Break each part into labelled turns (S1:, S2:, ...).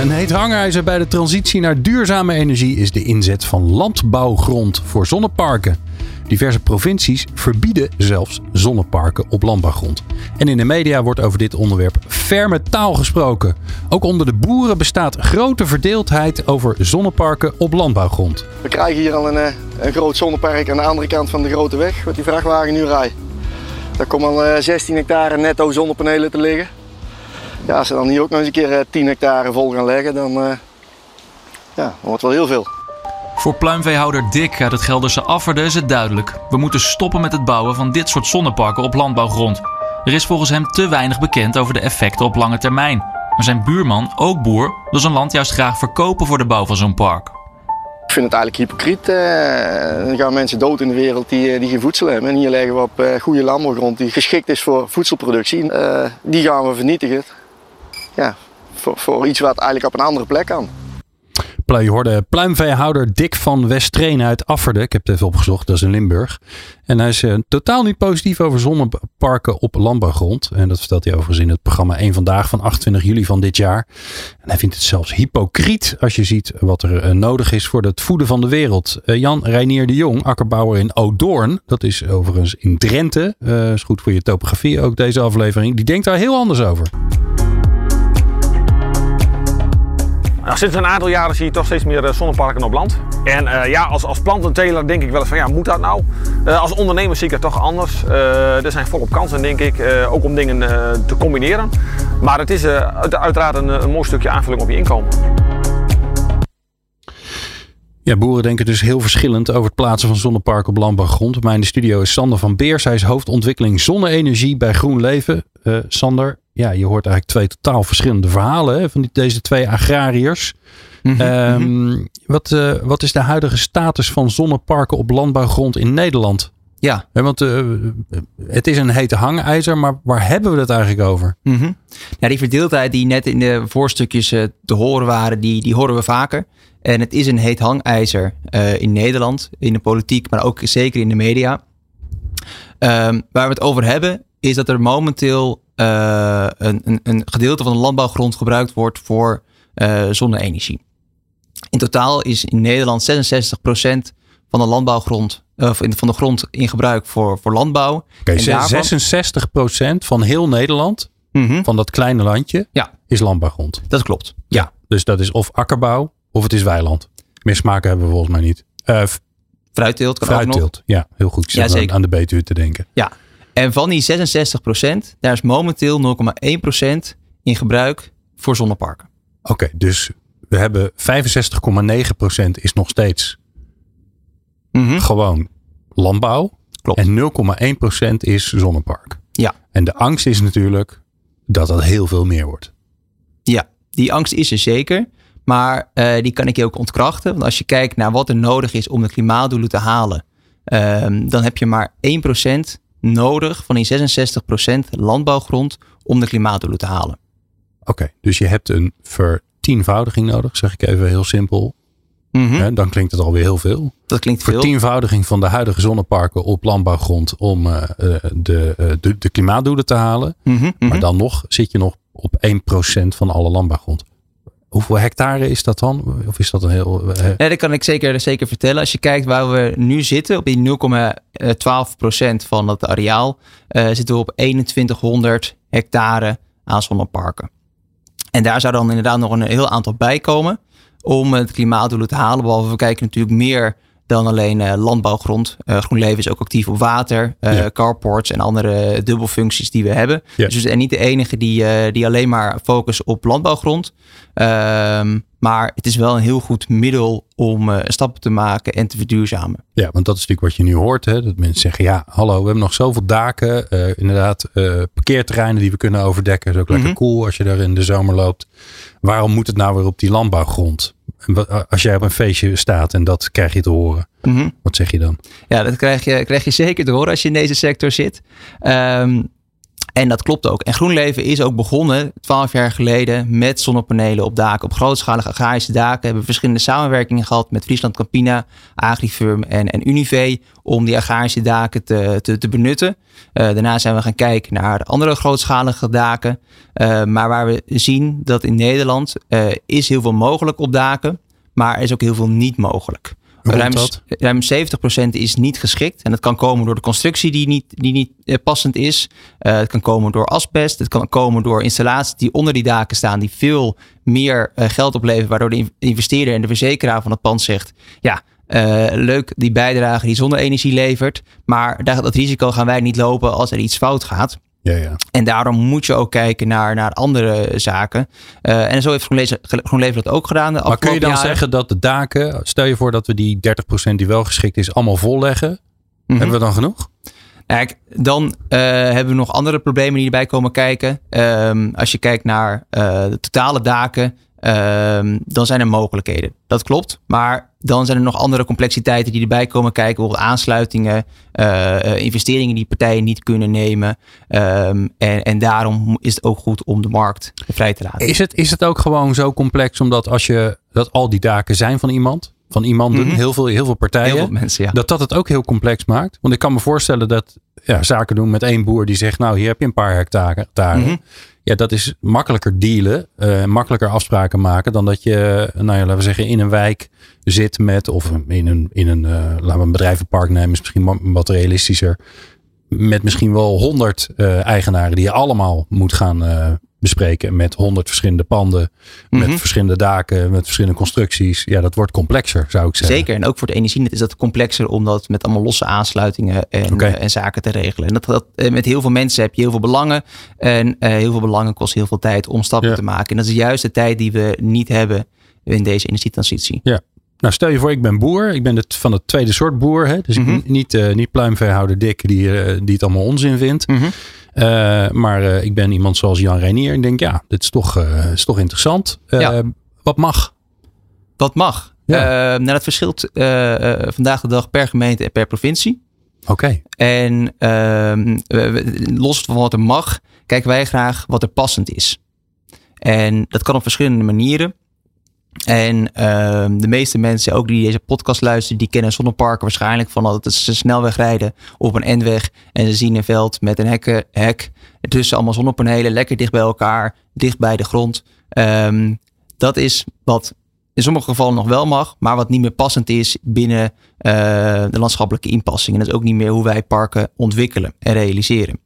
S1: Een heet hangijzer bij de transitie naar duurzame energie is de inzet van landbouwgrond voor zonneparken. Diverse provincies verbieden zelfs zonneparken op landbouwgrond. En in de media wordt over dit onderwerp ferme taal gesproken. Ook onder de boeren bestaat grote verdeeldheid over zonneparken op landbouwgrond.
S2: We krijgen hier al een, eh, een groot zonnepark aan de andere kant van de grote weg, wat die vrachtwagen nu rijdt. Daar komen al 16 eh, hectare netto zonnepanelen te liggen. Ja, als ze dan hier ook nog eens een keer 10 eh, hectare vol gaan leggen, dan, ja, dan wordt het wel heel veel.
S3: Voor pluimveehouder Dick uit het Gelderse Afferde is het duidelijk. We moeten stoppen met het bouwen van dit soort zonneparken op landbouwgrond. Er is volgens hem te weinig bekend over de effecten op lange termijn. Maar zijn buurman, ook boer, wil zijn land juist graag verkopen voor de bouw van zo'n park.
S2: Ik vind het eigenlijk hypocriet. Eh, er gaan mensen dood in de wereld die, eh, die geen voedsel hebben. En hier leggen we op eh, goede landbouwgrond die geschikt is voor voedselproductie. die gaan we vernietigen. Ja, voor, voor iets wat eigenlijk op een andere plek kan.
S1: Je hoorde pluimveehouder Dick van Westreen uit Afferde. Ik heb het even opgezocht, dat is in Limburg. En hij is uh, totaal niet positief over zonneparken op landbouwgrond. En dat vertelt hij overigens in het programma 1 Vandaag van 28 juli van dit jaar. En hij vindt het zelfs hypocriet als je ziet wat er uh, nodig is voor het voeden van de wereld. Uh, Jan Reinier de Jong, akkerbouwer in Odoorn. Dat is overigens in Drenthe. is goed voor je topografie ook deze aflevering. Die denkt daar heel anders over.
S4: Nou, sinds een aantal jaren zie je toch steeds meer eh, zonneparken op land. En uh, ja, als, als plantenteler denk ik wel eens van ja, moet dat nou? Uh, als ondernemer zie ik het toch anders. Er zijn volop kansen denk ik, ook om dingen te combineren. Maar het is uiteraard een, een mooi stukje aanvulling op je inkomen.
S1: Ja, boeren denken dus heel verschillend over het plaatsen van zonneparken op landbouwgrond. Bij mij in de studio is Sander van Beers. Hij is hoofdontwikkeling zonne-energie bij Groen Leven. Uh, Sander, ja, je hoort eigenlijk twee totaal verschillende verhalen hè, van die, deze twee agrariërs. Mm -hmm, wat, uh, wat is de huidige status van zonneparken op landbouwgrond in Nederland?
S5: Ja.
S1: want uh, het is een hete hangijzer, maar waar hebben we het eigenlijk over?
S5: Mm -hmm. die verdeeldheid die net in de voorstukjes uh, te horen waren, die, die horen we vaker. En het is een heet hangijzer uh, in Nederland, in de politiek, maar ook zeker in de media. Um, waar we het over hebben, is dat er momenteel uh, een, een, een, gedeelte van de landbouwgrond gebruikt wordt voor uh, zonne-energie. In totaal is in Nederland 66% van de landbouwgrond, uh, van de grond in gebruik voor, voor landbouw.
S1: Okay, daarvan, 66% van heel Nederland, mm -hmm. van dat kleine landje,
S5: ja.
S1: is landbouwgrond.
S5: Dat klopt.
S1: Ja. Dus dat is of akkerbouw of het is weiland. Meer smaken hebben we volgens mij niet.
S5: fruitteelt kan
S1: fruitteelt,
S5: ook nog.
S1: ja, heel goed.
S5: Ja, zeker.
S1: aan de Betuwe te denken.
S5: Ja, en van die 66%, daar is momenteel 0,1% in gebruik voor zonneparken.
S1: Oké, okay, dus we hebben 65,9% is nog steeds mm -hmm. gewoon landbouw.
S5: Klopt.
S1: En 0,1% is zonnepark.
S5: Ja.
S1: En de angst is natuurlijk dat dat heel veel meer wordt.
S5: Ja, die angst is er zeker. Maar uh, die kan ik je ook ontkrachten. Want als je kijkt naar wat er nodig is om de klimaatdoelen te halen, uh, dan heb je maar 1% nodig van die 66% landbouwgrond om de klimaatdoelen te halen.
S1: Oké, okay, dus je hebt een vertienvoudiging nodig, zeg ik even heel simpel.
S5: Mm -hmm.
S1: dan klinkt het alweer heel veel.
S5: Dat klinkt veel.
S1: Vertienvoudiging van de huidige zonneparken op landbouwgrond om uh, de, uh, de, de, klimaatdoelen te halen.
S5: Mm -hmm,
S1: maar dan nog zit je nog op 1% van alle landbouwgrond. Hoeveel hectare is dat dan? Of is dat een heel.
S5: Uh... Nee, dat kan ik zeker, zeker vertellen. Als je kijkt waar we nu zitten, op die 0,12% van het areaal, uh, zitten we op 2100 hectare aan zonneparken. En daar zou dan inderdaad nog een heel aantal bij komen om het klimaatdoelen te halen. Behalve we kijken natuurlijk meer dan alleen uh, landbouwgrond. Uh, GroenLeven is ook actief op water, ja. carports en andere dubbelfuncties die we hebben.
S1: Ja.
S5: Dus we zijn niet de enige die, die alleen maar focussen op landbouwgrond. Um, Maar het is wel een heel goed middel om uh, stappen te maken en te verduurzamen.
S1: Ja, want dat is natuurlijk wat je nu hoort. Hè? Dat mensen zeggen, ja, hallo, we hebben nog zoveel daken. Uh, inderdaad, uh, parkeerterreinen die we kunnen overdekken. Dat is ook lekker
S5: Mhm.
S1: cool als je daar in de zomer loopt. Waarom moet het nou weer op die landbouwgrond? Als jij op een feestje staat en dat krijg je te horen.
S5: Mhm.
S1: Wat zeg je dan?
S5: Ja, dat krijg je, krijg je zeker te horen als je in deze sector zit. Ehm, en dat klopt ook. En GroenLeven is ook begonnen twaalf jaar geleden met zonnepanelen op daken, op grootschalige agrarische daken. We hebben verschillende samenwerkingen gehad met Friesland Campina, Agrifirm en, en Unive om die agrarische daken te, te, te benutten. Eh, daarna zijn we gaan kijken naar andere grootschalige daken. Eh, maar waar we zien dat in Nederland eh, is heel veel mogelijk op daken, maar er is ook heel veel niet mogelijk. Ruim,
S1: dat?
S5: ruim 70% is niet geschikt. En dat kan komen door de constructie die niet, die niet eh, passend is. Eh, het kan komen door asbest. Het kan komen door installaties die onder die daken staan. Die veel meer eh, geld opleveren. Waardoor de in- investeerder en de verzekeraar van het pand zegt. Ja, leuk die bijdrage die zonne-energie levert. Maar dat risico gaan wij niet lopen als er iets fout gaat.
S1: Ja, ja.
S5: En daarom moet je ook kijken naar, naar andere zaken. Eh, en zo heeft GroenLeven, GroenLeven dat ook gedaan.
S1: Maar kun je dan
S5: jaren.
S1: zeggen dat de daken, stel je voor dat we die 30% die wel geschikt is, allemaal volleggen.
S5: Mhm.
S1: Hebben we dan genoeg?
S5: Kijk, dan eh, hebben we nog andere problemen die erbij komen kijken. Ehm, als je kijkt naar eh, de totale daken, ehm, dan zijn er mogelijkheden. Dat klopt. Maar dan zijn er nog andere complexiteiten die erbij komen kijken. Bijvoorbeeld aansluitingen, eh, eh, investeringen die partijen niet kunnen nemen. Ehm, en, en daarom is het ook goed om de markt vrij te laten.
S1: Is het, is het ook gewoon zo complex omdat als je dat al die daken zijn van iemand, van iemanden,
S5: Mhm.
S1: heel, veel, heel veel partijen,
S5: Heel veel mensen, ja.
S1: dat dat het ook heel complex maakt? Want ik kan me voorstellen dat ja, zaken doen met één boer die zegt, nou hier heb je een paar hectare.
S5: Mhm.
S1: Ja, dat is makkelijker dealen, eh, makkelijker afspraken maken dan dat je, nou ja, laten we zeggen, in een wijk zit met, of in een, in een eh, laten we een bedrijvenpark nemen, is misschien wa- wat realistischer, met misschien wel honderd eh, eigenaren die je allemaal moet gaan eh, bespreken met honderd verschillende panden, met
S5: Mhm.
S1: verschillende daken, met verschillende constructies. Ja, dat wordt complexer, zou ik zeggen.
S5: Zeker. En ook voor het energienet is dat complexer om dat met allemaal losse aansluitingen en, eh, en zaken te regelen. En dat, dat, eh, met heel veel mensen heb je heel veel belangen. En eh, heel veel belangen kost heel veel tijd om stappen
S1: Ja.
S5: te maken. En dat is juist de tijd die we niet hebben in deze energietransitie.
S1: Nou, stel je voor, ik ben boer. Ik ben het, van het tweede soort boer. Hè? Dus
S5: Mhm.
S1: ik ben niet, niet pluimveehouder Dick die, die het allemaal onzin vindt.
S5: Mhm.
S1: Eh, maar eh, ik ben iemand zoals Jan Reinier. Ik denk, ja, dit is toch, eh, is toch interessant.
S5: Ja.
S1: Wat mag?
S5: Wat mag?
S1: Ja.
S5: Nou, dat verschilt vandaag de dag per gemeente en per provincie.
S1: Oké.
S5: En ehm, los van wat er mag, kijken wij graag wat er passend is. En dat kan op verschillende manieren. En ehm, de meeste mensen, ook die deze podcast luisteren, die kennen zonneparken waarschijnlijk van dat ze snelweg rijden op een N-weg. En ze zien een veld met een hekken, hek. Ertussen allemaal zonnepanelen, lekker dicht bij elkaar, dicht bij de grond. Ehm, dat is wat in sommige gevallen nog wel mag, maar wat niet meer passend is binnen eh, de landschappelijke inpassing. En dat is ook niet meer hoe wij parken ontwikkelen en realiseren.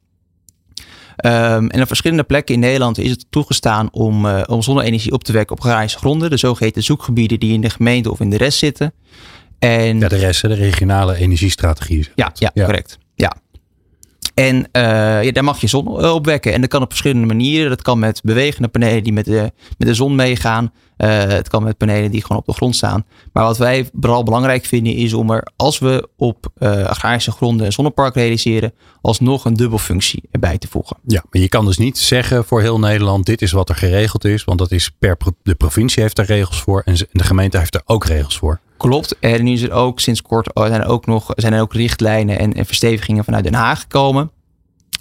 S5: Ehm, en op verschillende plekken in Nederland is het toegestaan om, eh, om zonne-energie op te wekken op agrarische gronden. De zogeheten zoekgebieden die in de gemeente of in de rest zitten. En
S1: Ja, de rest, de regionale energiestrategie.
S5: ja, ja, correct. En eh, ja, daar mag je zon eh, opwekken. En dat kan op verschillende manieren. Dat kan met bewegende panelen die met de, met de zon meegaan. Eh, het kan met panelen die gewoon op de grond staan. Maar wat wij vooral belangrijk vinden is om er, als we op eh, agrarische gronden een zonnepark realiseren, alsnog een dubbelfunctie erbij te voegen.
S1: Ja, maar je kan dus niet zeggen voor heel Nederland, dit is wat er geregeld is. Want dat is per, de provincie heeft daar regels voor en de gemeente heeft er ook regels voor.
S5: Klopt. En nu is er ook sinds kort oh, zijn er ook nog zijn er ook richtlijnen en, en verstevigingen vanuit Den Haag gekomen.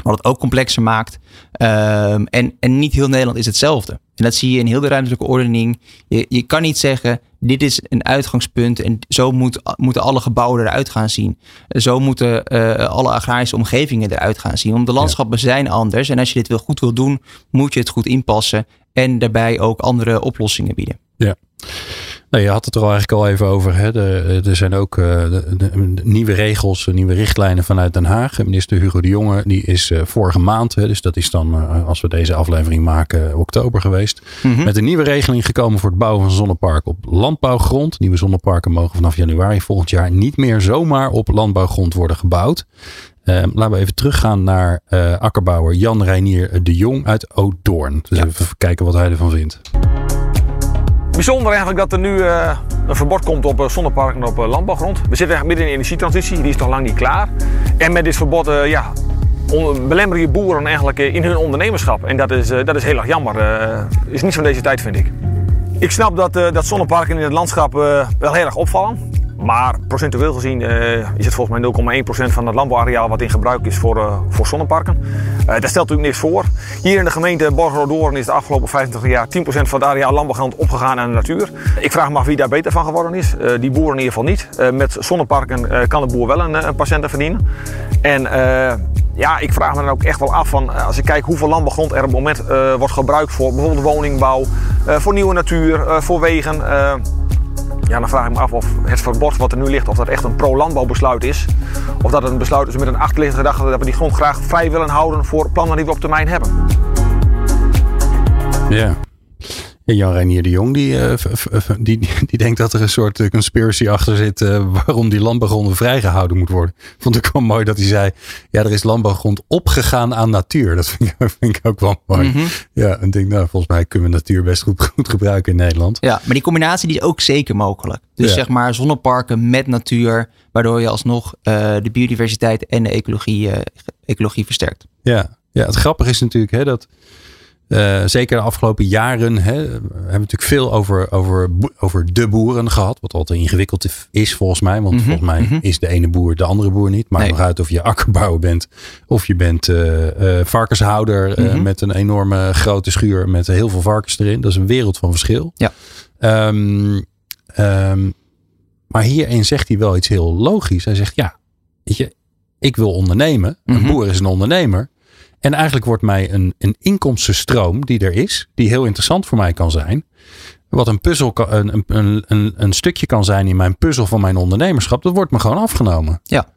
S5: Wat het ook complexer maakt. Ehm, en, en niet heel Nederland is hetzelfde. En dat zie je in heel de ruimtelijke ordening. Je, je kan niet zeggen, dit is een uitgangspunt en zo moet, moeten alle gebouwen eruit gaan zien. Zo moeten eh, alle agrarische omgevingen eruit gaan zien. Want de landschappen zijn anders. En als je dit wil goed wil doen, moet je het goed inpassen. En daarbij ook andere oplossingen bieden.
S1: Nou, je had het er al eigenlijk al even over. Hè. De, er zijn ook eh, de, de- de nieuwe regels, nieuwe richtlijnen vanuit Den Haag. Minister Hugo de Jonge, die is eh, vorige maand, hè, dus dat is dan eh, als we deze aflevering maken, oktober geweest.
S5: Mhm.
S1: Met een nieuwe regeling gekomen voor het bouwen van zonneparken op landbouwgrond. Nieuwe zonneparken mogen vanaf januari volgend jaar niet meer zomaar op landbouwgrond worden gebouwd. Eh, laten we even teruggaan naar akkerbouwer Jan Reinier de Jong uit Ouddoorn. Dus
S5: Ja.
S1: even kijken wat hij ervan vindt.
S4: Bijzonder eigenlijk dat er nu uh, een verbod komt op uh, zonneparken op uh, landbouwgrond. We zitten eigenlijk midden in de energietransitie, die is nog lang niet klaar. En met dit verbod ja, belemmeren je boeren eigenlijk in hun ondernemerschap. En dat is, dat is heel erg jammer. is niet van deze tijd, vind ik. Ik snap dat, dat zonneparken in het landschap wel heel erg opvallen. Maar procentueel gezien uh, is het volgens mij 0,1% van het landbouwareaal wat in gebruik is voor, uh, voor zonneparken. Uh, daar stelt natuurlijk niks voor. Hier in de gemeente Borgeroodoorn is de afgelopen 25 jaar 10% van het areaal landbouwgrond opgegaan aan de natuur. Ik vraag me af wie daar beter van geworden is. die boeren in ieder geval niet. met zonneparken kan de boer wel een, een patiënten verdienen. En ja, ik vraag me dan ook echt wel af van als ik kijk hoeveel landbouwgrond er op het moment wordt gebruikt voor bijvoorbeeld woningbouw, voor nieuwe natuur, voor wegen. Ja, dan vraag ik me af of het verbod wat er nu ligt, of dat echt een pro-landbouwbesluit is. Of dat het een besluit is met een achterliggende gedachte dat we die grond graag vrij willen houden voor plannen die we op termijn hebben.
S1: Ja. Jan Reinier de Jong die, uh, die, die denkt dat er een soort eh, conspiracy achter zit uh, waarom die landbouwgrond vrijgehouden moet worden. Vond ik wel mooi dat hij zei, ja er is landbouwgrond opgegaan aan natuur. Dat vind ik, vind ik ook wel mooi. Mm Ja, en denk nou volgens mij kunnen we natuur best goed, goed gebruiken in Nederland.
S5: Ja, maar die combinatie die is ook zeker mogelijk. Dus zeg maar zonneparken met natuur, waardoor je alsnog de biodiversiteit en de ecologie, ecologie versterkt.
S1: Ja. ja, het grappige is natuurlijk hè, dat uh, zeker de afgelopen jaren hè, we hebben we natuurlijk veel over, over, over de boeren gehad. Wat altijd ingewikkeld is volgens mij. Want mm -hmm, volgens mij mm -hmm. is de ene boer de andere boer niet. Maakt nee. nog uit of je akkerbouwer bent. Of je bent uh, uh, varkenshouder mm -hmm. met een enorme grote schuur met heel veel varkens erin. Dat is een wereld van verschil.
S5: Ja.
S1: Um, um, maar hierin zegt hij wel iets heel logisch. Hij zegt ja, weet je, ik wil ondernemen. Een boer is een ondernemer. En eigenlijk wordt mij een, een inkomstenstroom die er is, die heel interessant voor mij kan zijn. Wat een puzzel, een, een, een, een stukje kan zijn in mijn puzzel van mijn ondernemerschap, dat wordt me gewoon afgenomen.
S5: Ja.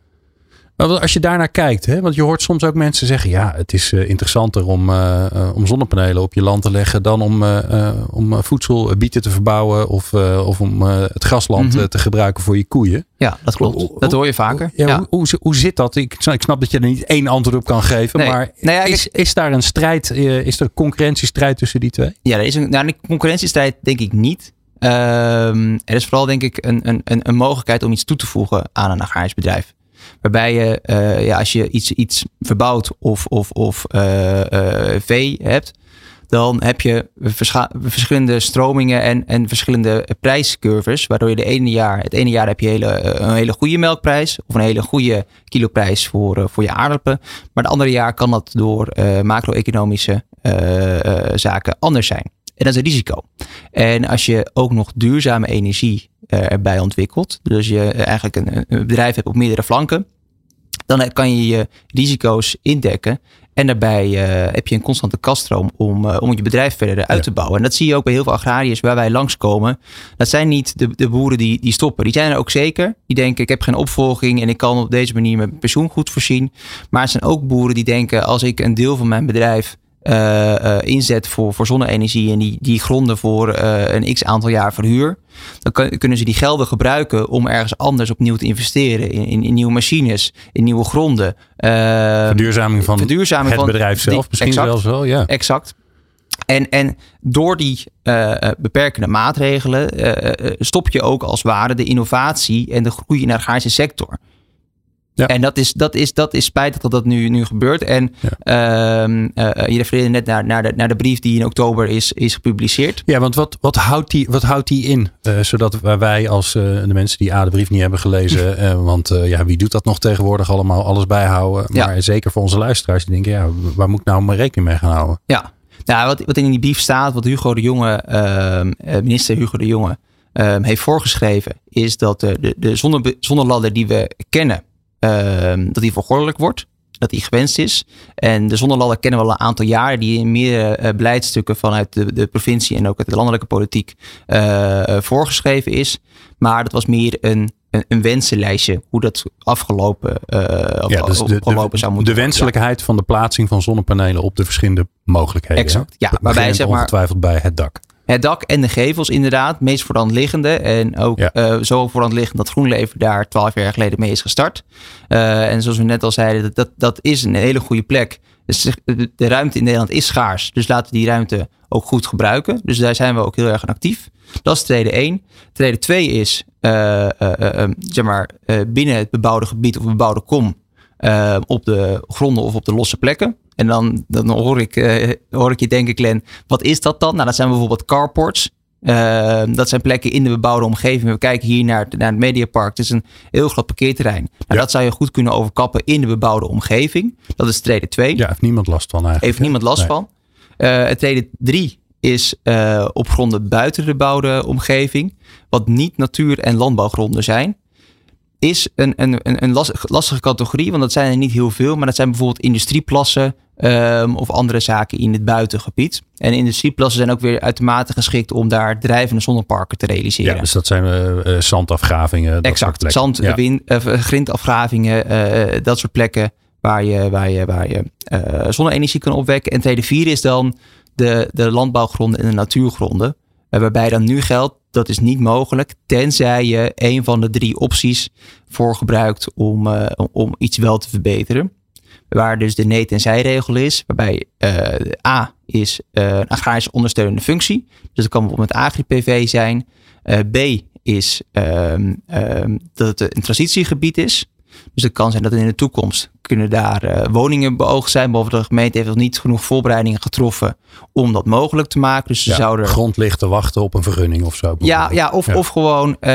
S1: Als je daarnaar kijkt, hè, want je hoort soms ook mensen zeggen: ja, het is uh, interessanter om, uh, om zonnepanelen op je land te leggen dan om, uh, om voedselbieten te verbouwen of, of om het grasland mm -hmm. te gebruiken voor je koeien.
S5: Ja, dat klopt. Hoe, dat hoor je vaker.
S1: Ja, ja. Hoe, hoe, hoe, zit dat? Ik, ik snap dat je er niet één antwoord op kan geven, nee. maar nou ja, is, is daar een strijd, is er een concurrentiestrijd tussen die twee?
S5: Ja, er is een, nou, een concurrentiestrijd denk ik niet. Um, er is vooral denk ik een, een, een mogelijkheid om iets toe te voegen aan een agrarisch bedrijf. Waarbij je, uh, ja, als je iets, iets verbouwt of, of, of uh, vee hebt, dan heb je verschillende stromingen en, en verschillende prijscurves. Waardoor je de ene jaar, het ene jaar heb je hele, een hele goede melkprijs of een hele goede kiloprijs voor, voor je aardappelen. Maar het andere jaar kan dat door macro-economische zaken anders zijn. En dat is een risico. En als je ook nog duurzame energie erbij ontwikkelt, dus je eigenlijk een, een bedrijf hebt op meerdere flanken, dan kan je je risico's indekken. En daarbij uh, heb je een constante kaststroom om, uh, om je bedrijf verder uit te bouwen. En dat zie je ook bij heel veel agrariërs waar wij langskomen. Dat zijn niet de, de boeren die, die stoppen. Die zijn er ook zeker. Die denken, ik heb geen opvolging en ik kan op deze manier mijn pensioen goed voorzien. Maar het zijn ook boeren die denken, als ik een deel van mijn bedrijf uh, uh, inzet voor, voor zonne-energie en die, die gronden voor uh, een x aantal jaar verhuur, dan kan, kunnen ze die gelden gebruiken om ergens anders opnieuw te investeren. In, in, in nieuwe machines, in nieuwe gronden.
S1: verduurzaming van
S5: verduurzaming
S1: het
S5: van
S1: bedrijf zelf die, misschien
S5: exact,
S1: zelfs wel. Ja.
S5: Exact. En, en door die beperkende maatregelen stop je ook als ware de innovatie en de groei in de agrarische sector. Ja. En dat is, dat, is, dat is spijtig dat dat nu, nu gebeurt. En ja. uh, uh, je refereerde net naar, naar, de, naar de brief die in oktober is, is gepubliceerd.
S1: Ja, want wat, wat, houdt, die, wat houdt die in? Uh, zodat wij als de mensen die A, de brief niet hebben gelezen. want ja, wie doet dat nog tegenwoordig allemaal? Alles bijhouden. Maar ja. zeker voor onze luisteraars die denken, ja, waar moet ik nou maar rekening mee gaan houden?
S5: Ja, nou, wat, wat in die brief staat, wat Hugo de Jonge, ehm, minister Hugo de Jonge, ehm, heeft voorgeschreven, is dat de, de, de zonne, zonneladder die we kennen dat die vergordelijk wordt. Dat die gewenst is. En de zonneladder kennen we al een aantal jaren. Die in meerdere uh, beleidstukken vanuit de, de provincie en ook uit de landelijke politiek uh, voorgeschreven is. Maar dat was meer een, een, een wensenlijstje. Hoe dat afgelopen, uh,
S1: ja, dus de, afgelopen zou moeten
S5: De
S1: wenselijkheid ja. van de plaatsing van zonnepanelen op de verschillende mogelijkheden.
S5: Exact. Ja, waarbij zeg maar.
S1: Ongetwijfeld bij het dak.
S5: Het dak en de gevels inderdaad, meest voor liggende. En ook ja. uh, zo voor liggend dat GroenLeven daar twaalf jaar geleden mee is gestart. Uh, en zoals we net al zeiden, dat, dat, is een hele goede plek. Dus de ruimte in Nederland is schaars. Dus laten we die ruimte ook goed gebruiken. Dus daar zijn we ook heel erg aan actief. Dat is trede 1. Trede 2 is uh, zeg maar, binnen het bebouwde gebied of bebouwde kom op de gronden of op de losse plekken. En dan, dan hoor, ik, hoor ik je denken, Glenn, wat is dat dan? Nou, dat zijn bijvoorbeeld carports. dat zijn plekken in de bebouwde omgeving. We kijken hier naar, naar het Mediapark. Het is een heel groot parkeerterrein. Nou, Dat zou je goed kunnen overkappen in de bebouwde omgeving. Dat is trede 2.
S1: Ja, heeft niemand last van eigenlijk.
S5: Heeft niemand last van. Uh, trede 3 is uh, op gronden buiten de bebouwde omgeving, wat niet natuur- en landbouwgronden zijn, is een, een, een, een lastige categorie, want dat zijn er niet heel veel, maar dat zijn bijvoorbeeld industrieplassen um, of andere zaken in het buitengebied. En industrieplassen zijn ook weer uitermate geschikt om daar drijvende zonneparken te realiseren.
S1: Ja, dus dat zijn uh, zandafgravingen.
S5: exact, zand, ja. wind, uh, grindafgravingen, dat soort plekken waar je, waar je, waar je zonne-energie kan opwekken. En tweede vier is dan de, de landbouwgronden en de natuurgronden. Eh, waarbij dan nu geldt, dat is niet mogelijk, tenzij je een van de drie opties voor gebruikt om, om iets wel te verbeteren. Waar dus de nee tenzij regel is, waarbij uh, A is uh, een agrarisch ondersteunende functie. Dus dat kan bijvoorbeeld agri-PV zijn. B is um, um, dat het een transitiegebied is. Dus het kan zijn dat in de toekomst kunnen daar woningen beoogd zijn. Behalve de gemeente heeft nog niet genoeg voorbereidingen getroffen om dat mogelijk te maken. Dus ze ja, zouden.
S1: grond ligt te wachten op een vergunning of zo.
S5: Ja, ja, of, ja. of gewoon uh,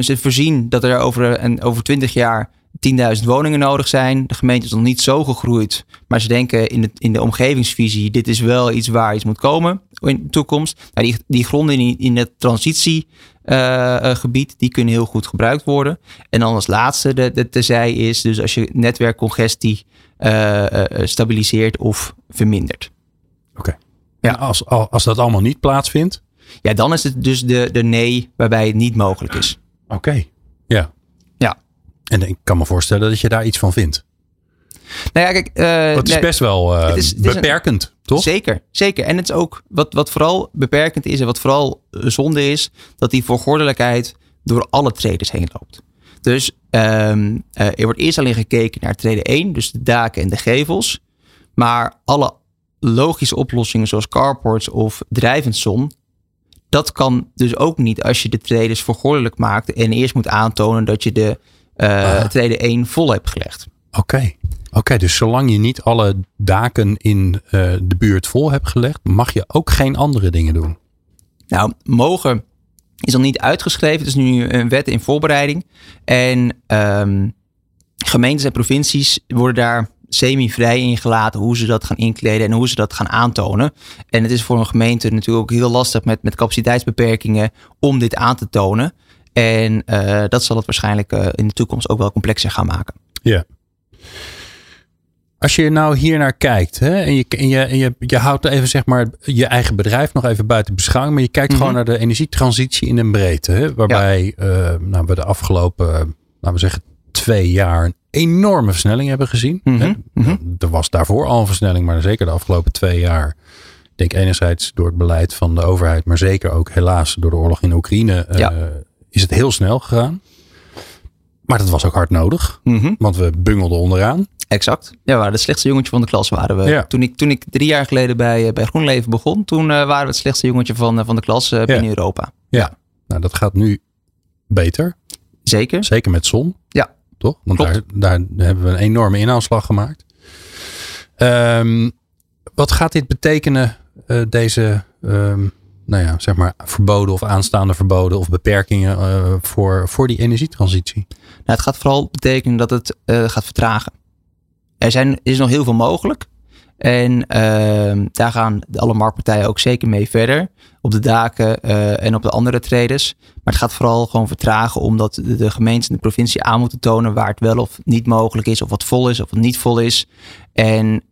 S5: ze voorzien dat er over, een, over 20 jaar 10.000 woningen nodig zijn. De gemeente is nog niet zo gegroeid. Maar ze denken in de, in de omgevingsvisie: dit is wel iets waar iets moet komen in de toekomst. Nou, die, die gronden in, in het transitiegebied, uh, die kunnen heel goed gebruikt worden. En dan als laatste de, de terzij is dus als je netwerkcongestie uh, stabiliseert of vermindert.
S1: Oké. Okay. Ja. als, als dat allemaal niet plaatsvindt?
S5: Ja, dan is het dus de, de nee waarbij het niet mogelijk is.
S1: Oké. Okay. Ja. En ik kan me voorstellen dat je daar iets van vindt.
S5: Nou ja, kijk. Uh,
S1: het is
S5: nee,
S1: best wel uh, het is, het beperkend, een, toch?
S5: Zeker, zeker. En het is ook wat, wat vooral beperkend is en wat vooral zonde is, dat die voorgordelijkheid door alle traders heen loopt. Dus um, uh, er wordt eerst alleen gekeken naar trede 1, dus de daken en de gevels. Maar alle logische oplossingen zoals carports of drijvend zon, dat kan dus ook niet als je de traders voorgordelijk maakt en eerst moet aantonen dat je de uh, trede 1 vol hebt gelegd.
S1: Oké. Okay. Oké, okay, dus zolang je niet alle daken in uh, de buurt vol hebt gelegd, mag je ook geen andere dingen doen.
S5: Nou, mogen is al niet uitgeschreven. Het is nu een wet in voorbereiding. En um, gemeentes en provincies worden daar semi-vrij in gelaten hoe ze dat gaan inkleden en hoe ze dat gaan aantonen. En het is voor een gemeente natuurlijk ook heel lastig met, met capaciteitsbeperkingen om dit aan te tonen. En uh, dat zal het waarschijnlijk uh, in de toekomst ook wel complexer gaan maken.
S1: Ja. Als je nou hier naar kijkt hè, en, je, en, je, en je, je houdt even zeg maar je eigen bedrijf nog even buiten beschouwing, maar je kijkt mm -hmm. gewoon naar de energietransitie in een breedte. Hè, waarbij ja. uh, nou, we de afgelopen, laten we zeggen, twee jaar een enorme versnelling hebben gezien.
S5: Mm -hmm.
S1: hè.
S5: Mm -hmm.
S1: Er was daarvoor al een versnelling, maar zeker de afgelopen twee jaar. Ik denk enerzijds door het beleid van de overheid, maar zeker ook helaas door de oorlog in Oekraïne
S5: ja.
S1: uh, is het heel snel gegaan. Maar dat was ook hard nodig,
S5: Mhm.
S1: want we bungelden onderaan.
S5: Exact. Ja, we waren het slechtste jongetje van de klas waren we.
S1: Ja.
S5: Toen, ik, toen ik drie jaar geleden bij, eh, bij GroenLeven begon, toen uh, waren we het slechtste jongetje van, uh, van de klas uh, binnen Europa.
S1: Ja. Nou, dat gaat nu beter.
S5: Zeker.
S1: Zeker met zon.
S5: Ja.
S1: Toch? Want
S5: Klopt.
S1: daar, daar hebben we een enorme inhaalslag gemaakt. Um, wat gaat dit betekenen, deze, um, nou ja, zeg maar, verboden of aanstaande verboden of beperkingen uh, voor, voor die energietransitie?
S5: Nou, het gaat vooral betekenen dat het uh, gaat vertragen. Er zijn, is nog heel veel mogelijk. En uh, daar gaan alle marktpartijen ook zeker mee verder. Op de daken uh, en op de andere traders. Maar het gaat vooral gewoon vertragen omdat de, gemeentes en de provincie aan moeten tonen waar het wel of niet mogelijk is. Of wat vol is of wat niet vol is. En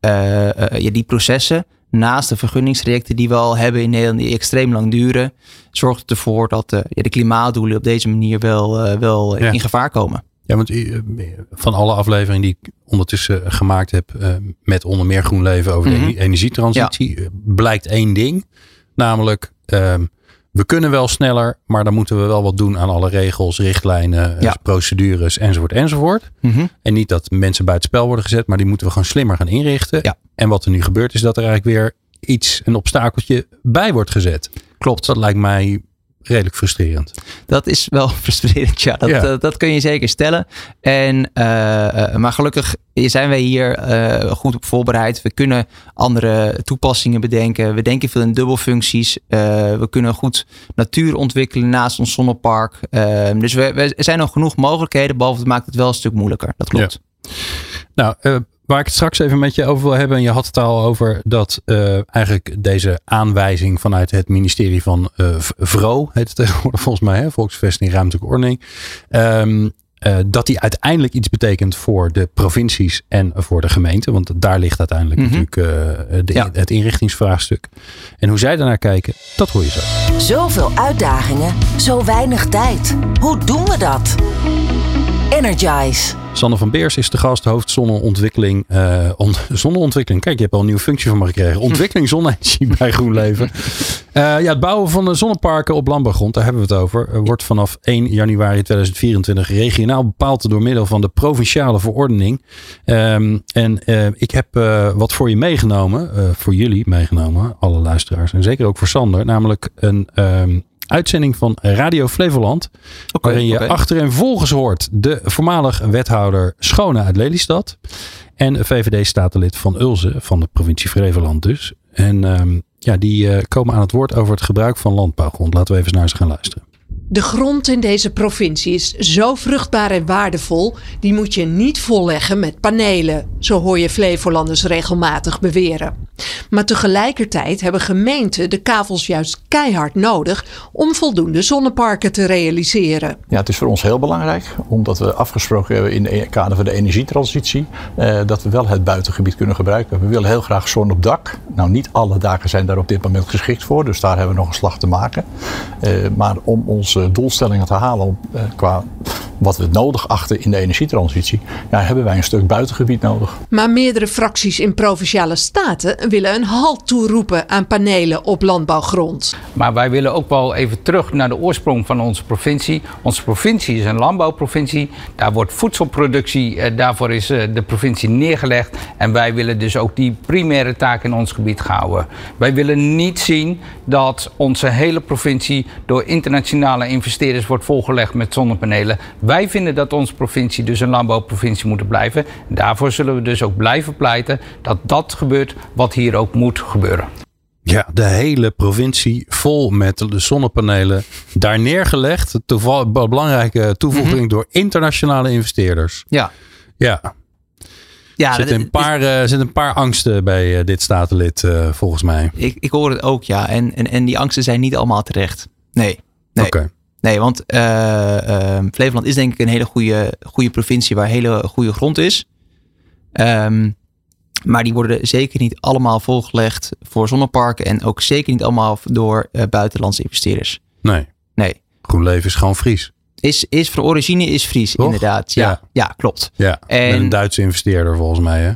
S5: ja, die processen naast de vergunningstrajecten die we al hebben in Nederland die extreem lang duren. Zorgt het ervoor dat ja, de klimaatdoelen op deze manier wel, wel ja. in gevaar komen.
S1: Ja, want van alle afleveringen die ik ondertussen gemaakt heb uh, met onder meer GroenLeven over mm -hmm. de energietransitie, ja. blijkt één ding. Namelijk, uh, we kunnen wel sneller, maar dan moeten we wel wat doen aan alle regels, richtlijnen, ja. procedures enzovoort enzovoort.
S5: Mm -hmm.
S1: En niet dat mensen buiten spel worden gezet, maar die moeten we gewoon slimmer gaan inrichten.
S5: Ja.
S1: En wat er nu gebeurt is dat er eigenlijk weer iets, een obstakeltje bij wordt gezet.
S5: Klopt.
S1: Dat lijkt mij redelijk frustrerend.
S5: Dat is wel frustrerend, ja. Dat,
S1: Ja.
S5: dat, dat kun je zeker stellen. En, eh, eh, maar gelukkig zijn wij hier eh, goed op voorbereid. We kunnen andere toepassingen bedenken. We denken veel in dubbelfuncties. Eh, we kunnen goed natuur ontwikkelen naast ons zonnepark. Eh, dus we, we, er zijn nog genoeg mogelijkheden. Behalve het maakt het wel een stuk moeilijker. Dat klopt.
S1: Nou, eh, waar ik het straks even met je over wil hebben. En je had het al over dat eh, eigenlijk deze aanwijzing vanuit het ministerie van eh, VRO, heet het tegenwoordig volgens mij, hè, Volksvesting Ruimtelijke Ordening. ehm, eh, dat die uiteindelijk iets betekent voor de provincies en voor de gemeente. Want daar ligt uiteindelijk
S5: Mhm.
S1: natuurlijk eh, de,
S5: Ja.
S1: het inrichtingsvraagstuk. En hoe zij daarnaar kijken, dat hoor je zo.
S6: Zoveel uitdagingen, zo weinig tijd. Hoe doen we dat? Energize.
S1: Sander van Beers is de gast, hoofd zonneontwikkeling. eh, on- zonneontwikkeling. Kijk, je hebt al een nieuwe functie van me gekregen. Ontwikkeling zonne-energie bij GroenLeven. Eh, ja, het bouwen van de zonneparken op landbouwgrond, daar hebben we het over. eh, wordt vanaf 1 januari 2024 regionaal bepaald door middel van de provinciale verordening. Ehm, en ik heb wat voor je meegenomen, voor jullie meegenomen, alle luisteraars. En zeker ook voor Sander. Namelijk een ehm, uitzending van Radio Flevoland. waarin je achter en volgens hoort de voormalig wethouder Schone uit Lelystad. En VVD-statenlid van Ulze van de provincie Flevoland dus. En ehm, ja, die eh, komen aan het woord over het gebruik van landbouwgrond. Laten we even naar ze gaan luisteren.
S7: De grond in deze provincie is zo vruchtbaar en waardevol, die moet je niet volleggen met panelen, zo hoor je Flevolanders regelmatig beweren. Maar tegelijkertijd hebben gemeenten de kavels juist keihard nodig om voldoende zonneparken te realiseren.
S8: Ja, het is voor ons heel belangrijk, omdat we afgesproken hebben in het kader van de energietransitie, eh, dat we wel het buitengebied kunnen gebruiken. We willen heel graag zon op dak. Nou, niet alle daken zijn daar op dit moment geschikt voor, dus daar hebben we nog een slag te maken. Eh, maar om onze doelstellingen te halen eh, qua wat we nodig achten in de energietransitie, ja, hebben wij een stuk buitengebied nodig.
S7: Maar meerdere fracties in provinciale staten willen een halt toeroepen aan panelen op landbouwgrond.
S9: Maar wij willen ook wel even terug naar de oorsprong van onze provincie. Onze provincie is een landbouwprovincie. Daar wordt voedselproductie, eh, daarvoor is eh, de provincie neergelegd. En wij willen dus ook die primaire taak in ons gebied houden. Wij willen niet zien dat onze hele provincie door internationale investeerders wordt volgelegd met zonnepanelen. Wij vinden dat onze provincie dus een landbouwprovincie moet blijven. Daarvoor zullen we dus ook blijven pleiten dat dat gebeurt wat hier ook moet gebeuren.
S1: Ja, de hele provincie vol met de zonnepanelen. Daar neergelegd. Toeval, belangrijke toevoeging door internationale investeerders.
S5: Ja.
S1: Ja,
S5: Ja,
S1: er zitten een, paar, eh, zitten een paar angsten bij eh, dit statenlid eh, volgens mij.
S5: ik, ik hoor het ook, ja. En, en, en die angsten zijn niet allemaal terecht. Nee. Nee.
S1: Oké.
S5: Nee, want eh, ehm, Flevoland is denk ik een hele goede, goede provincie waar hele goede grond is. Ehm, maar die worden zeker niet allemaal volgelegd voor zonneparken en ook zeker niet allemaal door eh, buitenlandse investeerders.
S1: Nee,
S5: Nee.
S1: GroenLeven is gewoon Fries.
S5: Is, is van origine is Fries,
S1: Toch?
S5: inderdaad. Ja,
S1: Ja.
S5: ja. klopt.
S1: Ja,
S5: En-
S1: met een Duitse investeerder volgens mij. Hè?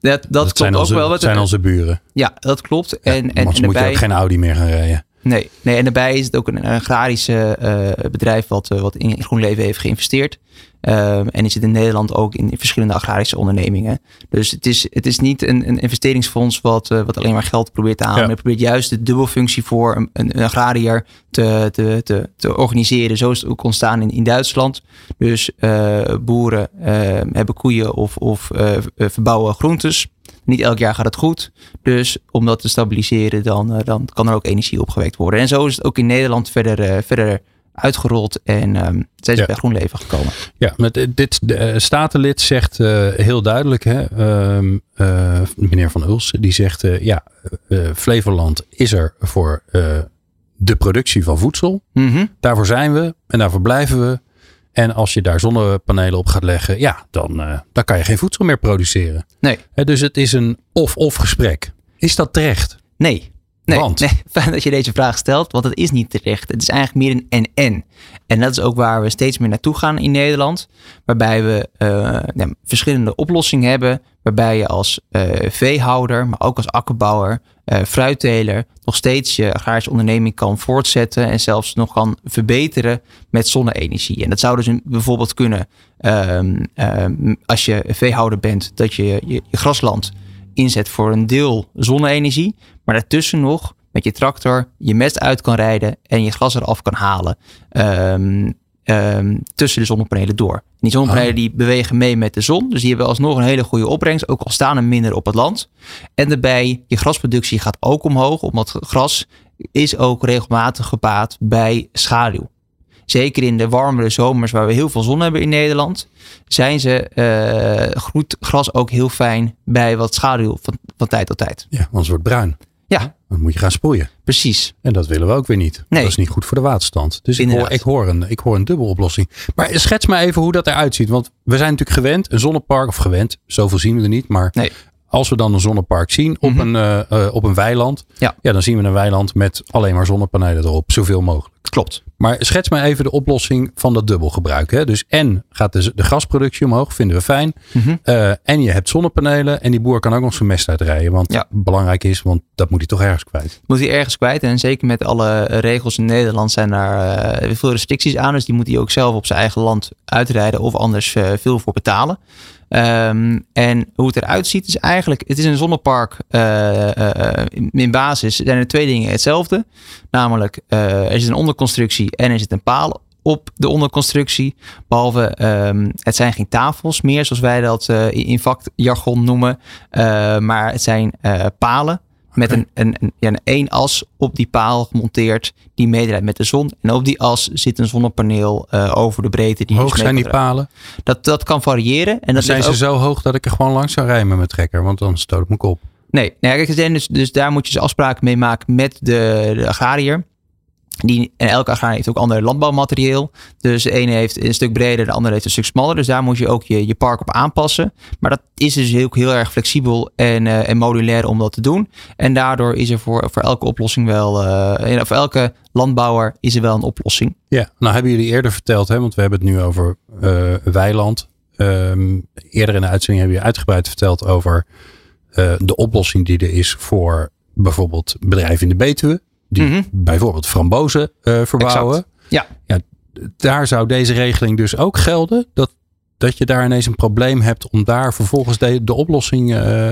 S5: Dat, dat, klopt ook
S1: onze,
S5: wel. Wat
S1: zijn onze buren.
S5: Ja, dat klopt.
S1: Ja,
S5: en, en,
S1: want
S5: en
S1: ze moeten
S5: daarbij,
S1: ook geen Audi meer gaan rijden.
S5: Nee, nee, en daarbij is het ook een agrarische eh, bedrijf wat, eh, wat in GroenLeven heeft geïnvesteerd. Ehm, en die zit in Nederland ook in verschillende agrarische ondernemingen. Dus het is, het is niet een, een investeringsfonds wat, eh, wat alleen maar geld probeert te halen.
S1: Ja.
S5: Het probeert juist de dubbelfunctie voor een, een, een agrariër te, te, te, te organiseren. Zo is het ook ontstaan in, in Duitsland. Dus boeren eh, hebben koeien of, of verbouwen groentes. Niet elk jaar gaat het goed. Dus om dat te stabiliseren, dan, eh, dan kan er ook energie opgewekt worden. En zo is het ook in Nederland verder, eh, verder uitgerold. En ehm zijn ze
S1: Ja.
S5: bij GroenLeven gekomen.
S1: Ja, met eh, dit de statenlid zegt heel duidelijk, hè, ehm, eh, meneer Van Uls, die zegt, ja, Flevoland is er voor de productie van voedsel.
S5: Mhm.
S1: Daarvoor zijn we en daarvoor blijven we. En als je daar zonnepanelen op gaat leggen, ja, dan, eh, dan kan je geen voedsel meer produceren.
S5: Nee.
S1: Dus het is een of-of gesprek. Is dat terecht?
S5: Nee. Nee,
S1: Want?
S5: nee, fijn dat je deze vraag stelt, want het is niet terecht. Het is eigenlijk meer een en-en. En dat is ook waar we steeds meer naartoe gaan in Nederland. Waarbij we eh, ja, verschillende oplossingen hebben. Waarbij je als eh, veehouder, maar ook als akkerbouwer, fruitteler... nog steeds je agrarische onderneming kan voortzetten... en zelfs nog kan verbeteren met zonne-energie. En dat zou dus bijvoorbeeld kunnen... ehm, ehm, als je veehouder bent, dat je je, je grasland inzet voor een deel zonne-energie. Maar daartussen nog met je tractor je mest uit kan rijden en je gras eraf kan halen. ehm, ehm, tussen de zonnepanelen door. En die zonnepanelen
S1: Ah.
S5: die bewegen mee met de zon. Dus die hebben alsnog een hele goede opbrengst. Ook al staan er minder op het land. En daarbij, je grasproductie gaat ook omhoog. Omdat gras is ook regelmatig gebaat bij schaduw. Zeker in de warmere zomers waar we heel veel zon hebben in Nederland. Zijn ze, groeit gras ook heel fijn bij wat schaduw van, van tijd tot tijd.
S1: Ja, anders wordt het bruin.
S5: Ja,
S1: Dan moet je gaan sproeien.
S5: precies.
S1: En dat willen we ook weer niet.
S5: Nee.
S1: Dat is niet goed voor de waterstand. Dus ik hoor, ik, hoor een, ik hoor een dubbele oplossing. Maar schets me even hoe dat eruit ziet. Want we zijn natuurlijk gewend, een zonnepark, of gewend, zoveel zien we er niet. Maar
S5: Nee.
S1: Als we dan een zonnepark zien op,
S5: Mhm.
S1: een, eh, eh, op een weiland.
S5: Ja.
S1: dan zien we een weiland met alleen maar zonnepanelen erop. Zoveel mogelijk.
S5: Klopt.
S1: Maar schets me even de oplossing van dat dubbelgebruik. Hè? Dus en gaat de, de gasproductie omhoog, vinden we fijn.
S5: Mhm.
S1: Eh, en je hebt zonnepanelen. En die boer kan ook nog zijn mest uitrijden. Want
S5: Ja.
S1: belangrijk is, want dat moet hij toch ergens kwijt.
S5: Moet hij ergens kwijt. En zeker met alle regels in Nederland zijn daar veel restricties aan. Dus die moet hij ook zelf op zijn eigen land uitrijden of anders veel voor betalen. Ehm, en hoe het eruit ziet is eigenlijk, het is een zonnepark eh, eh, eh, in basis zijn er twee dingen hetzelfde. Namelijk er zit een onderconstructie en er zit een paal op de onderconstructie. Behalve ehm, het zijn geen tafels meer zoals wij dat in vakjargon noemen. Maar het zijn palen met een, een, een, ja, een één as op die paal gemonteerd die meedraait met de zon. En op die as zit een zonnepaneel eh, over de breedte. Die
S1: hoog zijn die palen?
S5: Dat, dat kan variëren. En dat
S1: zijn ze
S5: ook-
S1: zo hoog dat ik er gewoon langs zou rijden met mijn trekker? Want dan stoot ik me kop.
S5: Nee, nee zijn dus, dus daar moet je dus afspraken mee maken met de, de agrariër. Die, en elke agrariër heeft ook ander landbouwmaterieel. Dus de ene heeft een stuk breder, de andere heeft een stuk smaller. Dus daar moet je ook je, je park op aanpassen. Maar dat is dus heel, heel erg flexibel en, eh, en modulair om dat te doen. En daardoor is er voor, voor elke oplossing wel, en voor elke landbouwer is er wel een oplossing.
S1: Ja, nou hebben jullie eerder verteld, hè, want we hebben het nu over eh, weiland. Ehm, eerder in de uitzending hebben jullie uitgebreid verteld over de oplossing die er is voor bijvoorbeeld bedrijven in de Betuwe. Die
S5: Mhm.
S1: bijvoorbeeld frambozen eh, verbouwen.
S5: Exact. Ja.
S1: ja. Daar zou deze regeling dus ook gelden. Dat, dat je daar ineens een probleem hebt om daar vervolgens de, de oplossing eh,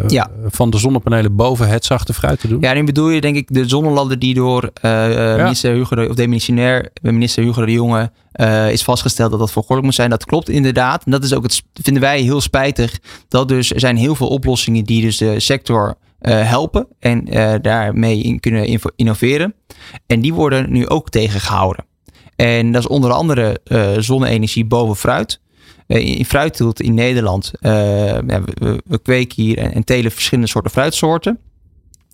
S1: eh,
S5: Ja.
S1: van de zonnepanelen boven het zachte fruit te doen.
S5: Ja, en nu bedoel je denk ik de zonnelanden die door minister Hugo de, of demissionair minister Hugo de Jonge is vastgesteld dat dat vergoddelijk moet zijn. Dat klopt inderdaad. En dat is ook het vinden wij heel spijtig. Dat dus er zijn heel veel oplossingen die dus de sector eh, helpen en eh, daarmee in kunnen innoveren. En die worden nu ook tegengehouden. En dat is onder andere eh, zonne-energie boven fruit. In fruitteelt in Nederland, we, we- we kweken hier en, en telen verschillende soorten fruitsoorten.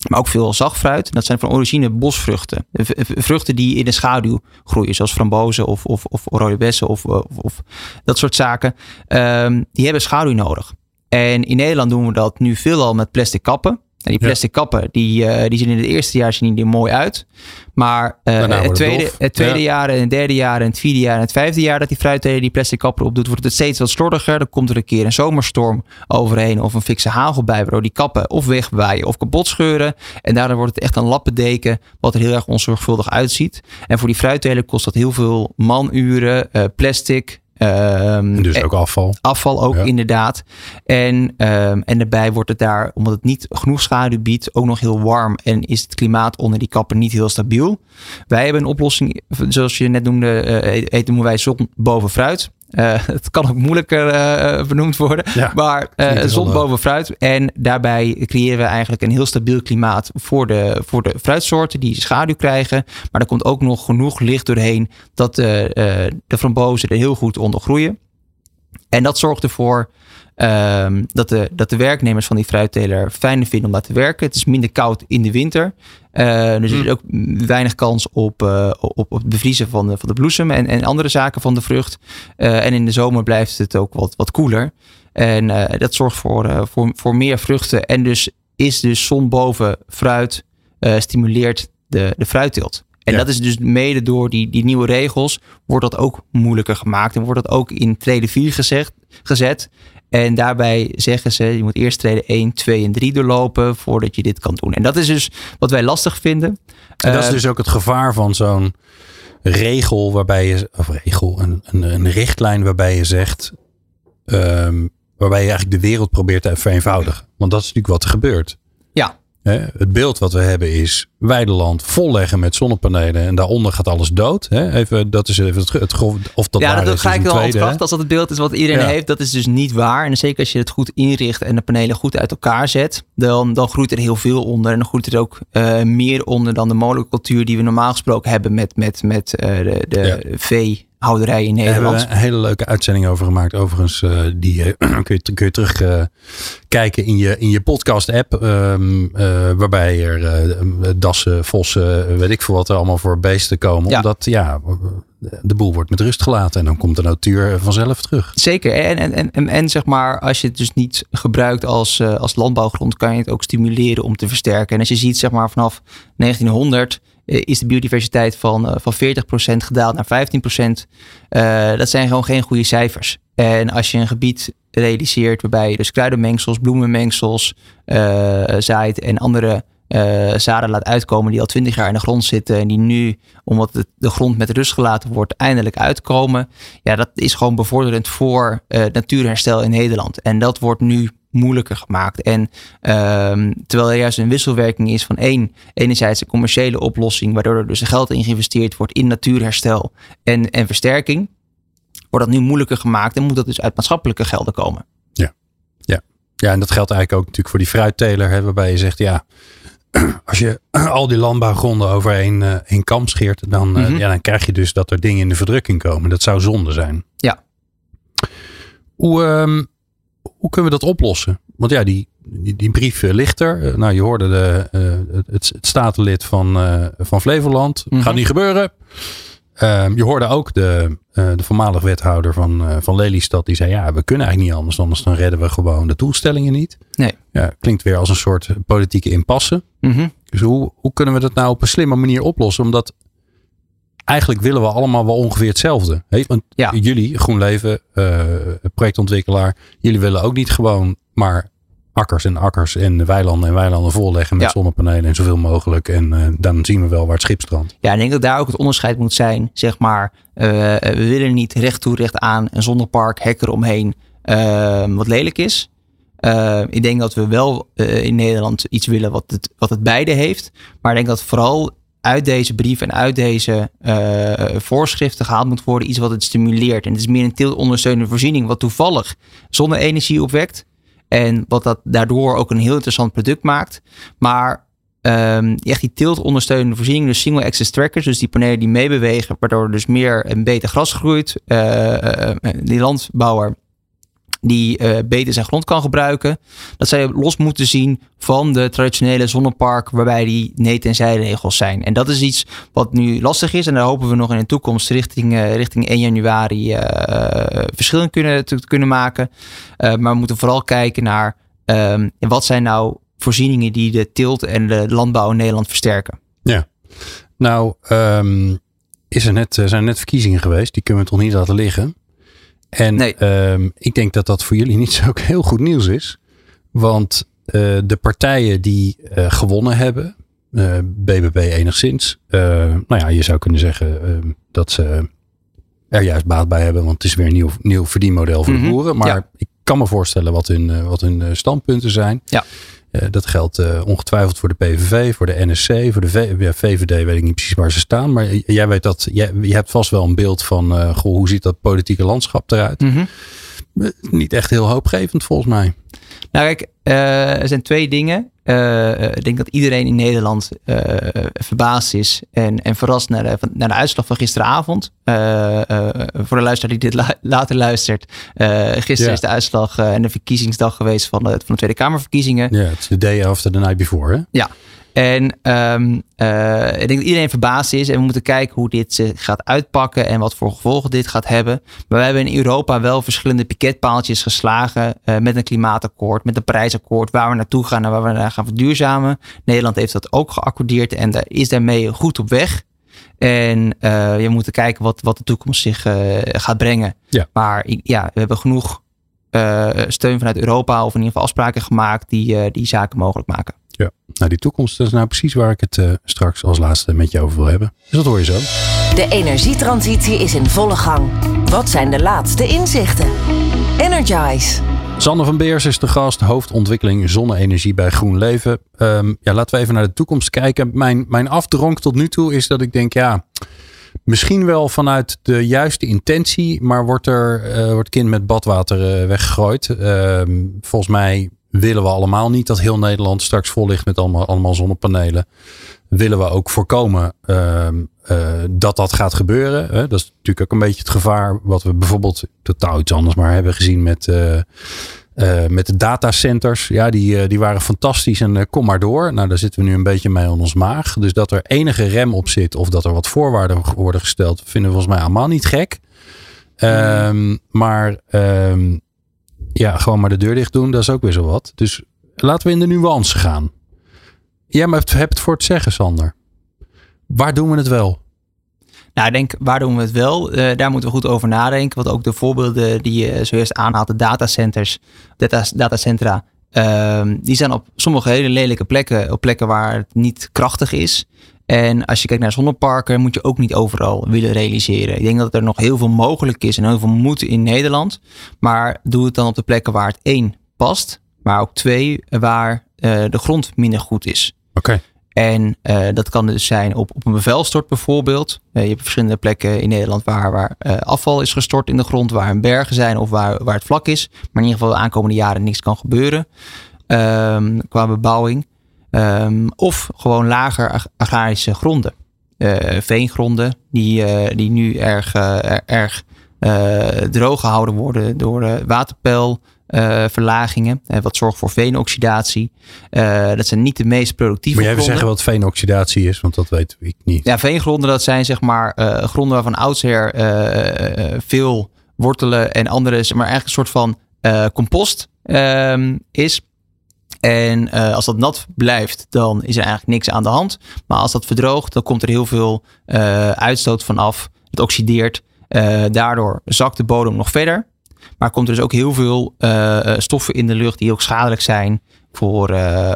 S5: Maar ook veel zachtfruit. Dat zijn van origine bosvruchten. Vruchten die in de schaduw groeien. Zoals frambozen of, of, of rode bessen of, of, of dat soort zaken. Ehm, die hebben schaduw nodig. En in Nederland doen we dat nu veelal met plastic kappen. En die
S1: Ja.
S5: plastic kappen, die, eh, die zien in het eerste jaar zien die er mooi uit. Maar eh, het, tweede, het tweede
S1: Ja.
S5: jaar en het derde jaar en het vierde jaar en het vijfde jaar dat die fruitteler die plastic kappen opdoet, wordt het steeds wat slordiger. Dan komt er een keer een zomerstorm overheen of een fikse hagel bij, waardoor die kappen of wegwaaien of kapot scheuren. En daardoor wordt het echt een lappendeken wat er heel erg onzorgvuldig uitziet. En voor die fruitteler kost dat heel veel manuren, eh, plastic. Ehm,
S1: dus
S5: en-
S1: ook afval.
S5: Afval ook
S1: Ja.
S5: inderdaad. En, ehm, en daarbij wordt het daar, omdat het niet genoeg schaduw biedt, ook nog heel warm. En is het klimaat onder die kappen niet heel stabiel. Wij hebben een oplossing, zoals je net noemde, eh, heet noemen wij zon boven fruit. Eh, het kan ook moeilijker eh, benoemd worden.
S1: Ja,
S5: maar
S1: klinkt
S5: zon boven fruit. En daarbij creëren we eigenlijk een heel stabiel klimaat voor de, voor de fruitsoorten die schaduw krijgen. Maar er komt ook nog genoeg licht doorheen dat de, de frambozen er heel goed onder groeien. En dat zorgt ervoor ehm, dat, de, dat de werknemers van die fruitteler fijner vinden om daar te werken. Het is minder koud in de winter. Eh, dus er is ook weinig kans op, eh, op, op het bevriezen van de, van de bloesem en, en andere zaken van de vrucht. Eh, en in de zomer blijft het ook wat, wat koeler. En dat zorgt voor, voor, voor meer vruchten. En dus is dus zon boven fruit stimuleert de, de fruitteelt. En
S1: Ja.
S5: dat is dus mede door die, die nieuwe regels wordt dat ook moeilijker gemaakt. En wordt dat ook in treden 4 gezegd, gezet. En daarbij zeggen ze, je moet eerst treden 1, 2 en 3 doorlopen voordat je dit kan doen. En dat is dus wat wij lastig vinden.
S1: En dat is
S5: Eh,
S1: dus ook het gevaar van zo'n regel waarbij je, of regel, een, een, een richtlijn waarbij je zegt, ehm, waarbij je eigenlijk de wereld probeert te vereenvoudigen. Want dat is natuurlijk wat er gebeurt. Het beeld wat we hebben is weideland volleggen met zonnepanelen en daaronder gaat alles dood. Hè? Even, dat is even het, het grof- of dat
S5: ja,
S1: waar
S5: dat
S1: is,
S5: ga ik wel ontkrachten als dat het beeld is wat iedereen
S1: Ja.
S5: heeft. Dat is dus niet waar. En zeker als je het goed inricht en de panelen goed uit elkaar zet, dan, dan groeit er heel veel onder. En dan groeit er ook eh, meer onder dan de monocultuur die we normaal gesproken hebben met, met, met eh, de, de veehouderij in
S1: Daar hebben
S5: Nederland.
S1: we een hele leuke uitzending over gemaakt. Overigens, eh, die eh, kun je, kun je terug eh, kijken in je, in je podcast app. ehm, eh, waarbij er dassen, vossen, weet ik veel wat er allemaal voor beesten komen.
S5: Ja.
S1: Omdat ja, de boel wordt met rust gelaten. En dan komt de natuur vanzelf terug.
S5: Zeker. En, en, en, en, en zeg maar, als je het dus niet gebruikt als, als landbouwgrond, kan je het ook stimuleren om te versterken. En als je ziet, zeg maar, vanaf 1900 eh, is de biodiversiteit van, eh, van 40% gedaald naar 15%. Eh, dat zijn gewoon geen goede cijfers. En als je een gebied realiseert waarbij je dus kruidenmengsels, bloemenmengsels eh, zaait en andere eh, zaden laat uitkomen die al 20 jaar in de grond zitten en die nu, omdat de grond met rust gelaten wordt, eindelijk uitkomen. Ja, dat is gewoon bevorderend voor eh, natuurherstel in Nederland. En dat wordt nu moeilijker gemaakt. En ehm, terwijl er juist een wisselwerking is van één, enerzijds een commerciële oplossing, waardoor er dus geld in geïnvesteerd wordt in natuurherstel en, en versterking, wordt dat nu moeilijker gemaakt en moet dat dus uit maatschappelijke gelden komen.
S1: Ja, en dat geldt eigenlijk ook natuurlijk voor die fruitteler. Hè, waarbij je zegt, ja, als je al die landbouwgronden over één, eh, één kam scheert, dan, eh,
S5: Mhm.
S1: ja, dan krijg je dus dat er dingen in de verdrukking komen. Dat zou zonde zijn.
S5: Ja.
S1: Hoe, ehm, hoe kunnen we dat oplossen? Want ja, die, die, die brief eh, ligt er. Eh, nou, je hoorde de, eh, het, het, statenlid van, van Flevoland.
S5: Mhm.
S1: Gaat niet gebeuren. Ehm, je hoorde ook de, eh, de voormalig wethouder van, van Lelystad. Die zei, ja, we kunnen eigenlijk niet anders. Anders dan redden we gewoon de doelstellingen niet.
S5: Nee.
S1: Ja, klinkt weer als een soort politieke impasse.
S5: Mhm.
S1: Dus hoe, hoe kunnen we dat nou op een slimme manier oplossen? Omdat eigenlijk willen we allemaal wel ongeveer hetzelfde. Want
S5: Ja.
S1: jullie, GroenLeven, eh, projectontwikkelaar, jullie willen ook niet gewoon maar akkers en akkers en weilanden en weilanden volleggen met
S5: Ja.
S1: zonnepanelen en zoveel mogelijk. En eh, dan zien we wel waar het schip strandt.
S5: Ja, ik denk dat daar ook het onderscheid moet zijn. Zeg maar, eh, we willen niet recht toe, recht aan een zonnepark, hek eromheen, eh, wat lelijk is. Eh, ik denk dat we wel in Nederland iets willen wat het, wat het beide heeft. Maar ik denk dat vooral uit deze brief en uit deze eh, voorschriften gehaald moet worden iets wat het stimuleert. En het is meer een teeltondersteunende voorziening, wat toevallig zonne-energie opwekt. En wat dat daardoor ook een heel interessant product maakt. Maar ehm, echt die teeltondersteunende voorziening, dus single access trackers, dus die panelen die meebewegen, waardoor er dus meer en beter gras groeit. eh, die landbouwer die eh, beter zijn grond kan gebruiken. Dat je los moeten zien van de traditionele zonnepark waarbij die nee- en zijregels zijn. En dat is iets wat nu lastig is en daar hopen we nog in de toekomst richting, eh, richting 1 januari eh verschillen kunnen, te, kunnen maken. Maar we moeten vooral kijken naar ehm, wat zijn nou voorzieningen die de teelt en de landbouw in Nederland versterken.
S1: Nou, ehm, is er net, er zijn net verkiezingen geweest. Die kunnen we toch niet laten liggen. En
S5: Nee.
S1: ehm, ik denk dat dat voor jullie niet zo heel goed nieuws is. Want eh, de partijen die eh, gewonnen hebben, BBB enigszins. eh, nou ja, je zou kunnen zeggen ehm, dat ze er juist baat bij hebben. Want het is weer een nieuw, nieuw verdienmodel voor
S5: Mhm,
S1: de boeren. Maar
S5: ja.
S1: ik kan me voorstellen wat hun, wat hun standpunten zijn.
S5: Ja.
S1: Eh, dat geldt eh, ongetwijfeld voor de PVV, voor de NSC, voor de V- ja, VVD weet ik niet precies waar ze staan. Maar jij weet dat, jij, je hebt vast wel een beeld van, eh, goh, hoe ziet dat politieke landschap eruit?
S5: Mhm.
S1: Niet echt heel hoopgevend volgens mij.
S5: Nou kijk, er zijn twee dingen. Eh, eh, ik denk dat iedereen in Nederland eh, verbaasd is en, en verrast naar de, naar de uitslag van gisteravond. Voor de luisteraar die dit la- later luistert. gisteren is de uitslag en de verkiezingsdag geweest van de, van de Tweede Kamerverkiezingen.
S1: Ja, het is de day after the night before. Hè?
S5: Ja. En ehm, eh, ik denk dat iedereen verbaasd is. En we moeten kijken hoe dit zich gaat uitpakken. En wat voor gevolgen dit gaat hebben. Maar we hebben in Europa wel verschillende piketpaaltjes geslagen. eh, met een klimaatakkoord, met een prijsakkoord. Waar we naartoe gaan en waar we naar gaan verduurzamen. Nederland heeft dat ook geaccordeerd. En daar is daarmee goed op weg. En eh we moeten kijken wat, wat de toekomst zich gaat brengen.
S1: Ja.
S5: Maar ja, we hebben genoeg steun vanuit Europa. Of in ieder geval afspraken gemaakt die, die zaken mogelijk maken.
S1: Ja. Nou, die toekomst dat is nou precies waar ik het eh, straks als laatste met je over wil hebben. Dus dat hoor je zo.
S6: De energietransitie is in volle gang. Wat zijn de laatste inzichten? Energize.
S1: Sander van Beers is de gast, hoofdontwikkeling zonne-energie bij GroenLeven. Um, ja, laten we even naar de toekomst kijken. Mijn, mijn afdronk tot nu toe is dat ik denk, ja, misschien wel vanuit de juiste intentie, maar wordt er uh, wordt kind met badwater uh, weggegooid. Uh, volgens mij willen we allemaal niet dat heel Nederland straks vol ligt met allemaal, allemaal zonnepanelen. Willen we ook voorkomen uh, dat dat gaat gebeuren. Hè? Dat is natuurlijk ook een beetje het gevaar wat we bijvoorbeeld totaal iets anders maar hebben gezien met, uh, met de datacenters. Ja, die, die waren fantastisch en kom maar door. Nou, daar zitten we nu een beetje mee aan ons maag. Dus dat er enige rem op zit of dat er wat voorwaarden worden gesteld, vinden we volgens mij allemaal niet gek. Um, maar um, ja, gewoon maar de deur dicht doen, dat is ook weer zo wat. Dus laten we in de nuance gaan. Jij ja, hebt het voor het zeggen, Sander. Waar doen we het wel?
S5: Nou, ik denk, waar doen we het wel? Uh, daar moeten we goed over nadenken. Want ook de voorbeelden die je zojuist aanhaalt, de datacenters, data, datacentra, uh, die zijn op sommige hele lelijke plekken, op plekken waar het niet krachtig is. En als je kijkt naar zonneparken, moet je ook niet overal willen realiseren. Ik denk dat er nog heel veel mogelijk is en heel veel moet in Nederland. Maar doe het dan op de plekken waar het één past, maar ook twee, waar uh, de grond minder goed is.
S1: Oké. Okay.
S5: En uh, dat kan dus zijn op, op een bevelstort bijvoorbeeld. Uh, je hebt verschillende plekken in Nederland waar, waar uh, afval is gestort in de grond, waar een bergen zijn of waar, waar het vlak is. Maar in ieder geval de aankomende jaren niks kan gebeuren um, qua bebouwing. Um, of gewoon lager ag agrarische gronden. veengronden die, die nu erg, erg droog gehouden worden door waterpeil. Verlagingen. Uh, wat zorgt voor veenoxidatie. Dat zijn niet de meest productieve
S1: Moet jij
S5: gronden.
S1: even zeggen wat veenoxidatie is? Want dat weet ik niet.
S5: Ja, veengronden dat zijn zeg maar gronden waarvan oudsher veel wortelen en andere, maar eigenlijk een soort van compost ehm, is. En als dat nat blijft, dan is er eigenlijk niks aan de hand. Maar als dat verdroogt, dan komt er heel veel uitstoot vanaf. Het oxideert. daardoor zakt de bodem nog verder. Maar komt er dus ook heel veel uh, stoffen in de lucht die ook schadelijk zijn voor. Uh, uh,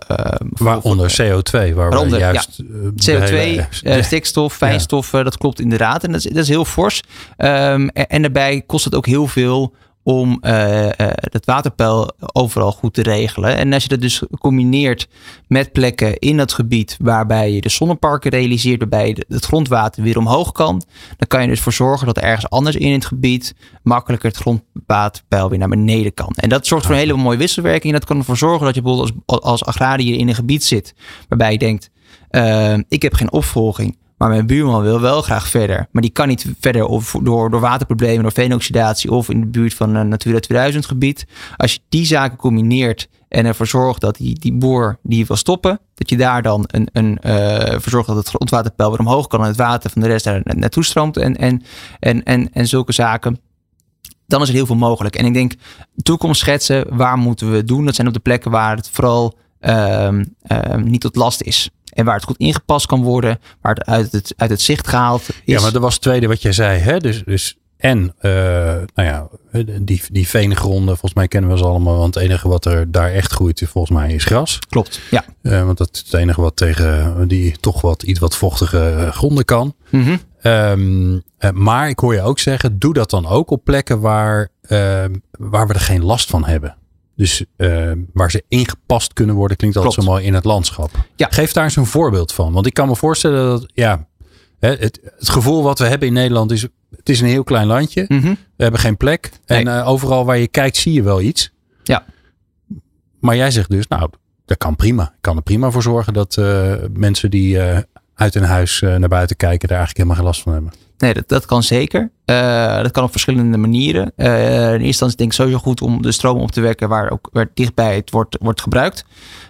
S1: Waaronder CO2, waar waaronder, juist.
S5: Ja, CO2, hele, stikstof, fijnstoffen, ja. dat klopt inderdaad. En dat is, dat is heel fors. Um, en, en, daarbij kost het ook heel veel om uh, het waterpeil overal goed te regelen. En als je dat dus combineert met plekken in het gebied waarbij je de zonneparken realiseert, waarbij het grondwater weer omhoog kan, dan kan je dus voor zorgen dat ergens anders in het gebied makkelijker het grondwaterpeil weer naar beneden kan. En dat zorgt voor een hele mooie wisselwerking. En dat kan ervoor zorgen dat je bijvoorbeeld als, als agrariër in een gebied zit waarbij je denkt, uh, ik heb geen opvolging. Maar mijn buurman wil wel graag verder. Maar die kan niet verder of door, door waterproblemen, door veenoxidatie of in de buurt van een Natura 2000 gebied. Als je die zaken combineert en ervoor zorgt dat die, die boer die wil stoppen, dat je daar dan een, een, uh, voor zorgt dat het grondwaterpeil weer omhoog kan en het water van de rest daar naartoe stroomt en, en, en, en, en zulke zaken dan is er heel veel mogelijk. En ik denk, toekomst schetsen, waar moeten we doen? Dat zijn op de plekken waar het vooral um, um, niet tot last is. En waar het goed ingepast kan worden, waar het uit het, uit het zicht gehaald is.
S1: Ja, maar dat was het tweede wat jij zei. Hè? Dus, dus en, uh, nou ja, die, die veengronden, volgens mij kennen we ze allemaal. Want het enige wat er daar echt groeit, volgens mij, is gras.
S5: Klopt, ja.
S1: Uh, want dat is het enige wat tegen die toch wat iets wat vochtige gronden kan.
S5: Mm -hmm.
S1: um, uh, maar ik hoor je ook zeggen, doe dat dan ook op plekken waar, waar we er geen last van hebben. Dus uh, waar ze ingepast kunnen worden, klinkt altijd Klopt. zo mooi in het landschap.
S5: Ja.
S1: Geef daar eens een voorbeeld van. Want ik kan me voorstellen dat, ja, het, het gevoel wat we hebben in Nederland is, het is een heel klein landje.
S5: Mm -hmm.
S1: We hebben geen plek. Nee. En uh, overal waar je kijkt zie je wel iets.
S5: Ja.
S1: Maar jij zegt dus, nou, dat kan prima. Ik kan er prima voor zorgen dat uh, mensen die uit hun huis naar buiten kijken, daar eigenlijk helemaal geen last van hebben.
S5: Nee, dat, dat kan zeker. Uh, dat kan op verschillende manieren. Uh, in eerste instantie denk ik sowieso goed om de stroom op te wekken waar ook waar dichtbij het wordt, wordt gebruikt.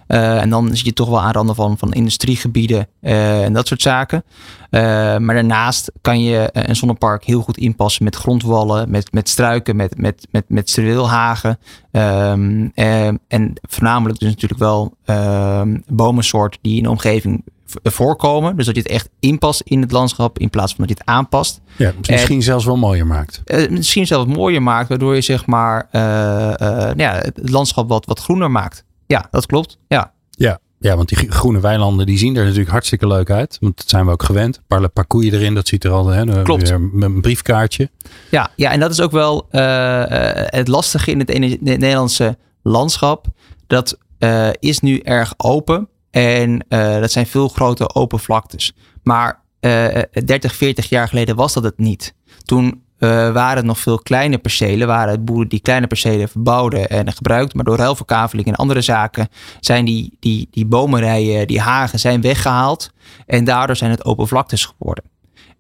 S5: En dan zie je toch wel aanranden van, van industriegebieden en dat soort zaken. maar daarnaast kan je een zonnepark heel goed inpassen met grondwallen, met, met struiken, met, met, met, met struweelhagen. Um, en voornamelijk dus natuurlijk wel bomensoorten die in de omgeving voorkomen. Dus dat je het echt inpast in het landschap in plaats van dat je het aanpast.
S1: Ja, misschien en, zelfs wel mooier maakt.
S5: Uh, misschien zelfs mooier maakt, waardoor je zeg maar uh, uh, ja, het landschap wat, wat groener maakt. Ja, dat klopt. Ja.
S1: Ja, Ja, want die groene weilanden die zien er natuurlijk hartstikke leuk uit. Want dat zijn we ook gewend. Een paar, koeien erin, dat ziet er al. Hè,
S5: Klopt.
S1: Weer een briefkaartje.
S5: Ja, ja, en dat is ook wel het lastige in het, in het Nederlandse landschap. Dat is nu erg open. En uh, dat zijn veel grote open vlaktes. Maar 30, 40 jaar geleden was dat het niet. Toen waren het nog veel kleine percelen. Waren het boeren die kleine percelen verbouwden en gebruikten. Maar door ruilverkaveling en andere zaken zijn die, die, die bomenrijen, die hagen, zijn weggehaald. En daardoor zijn het open vlaktes geworden.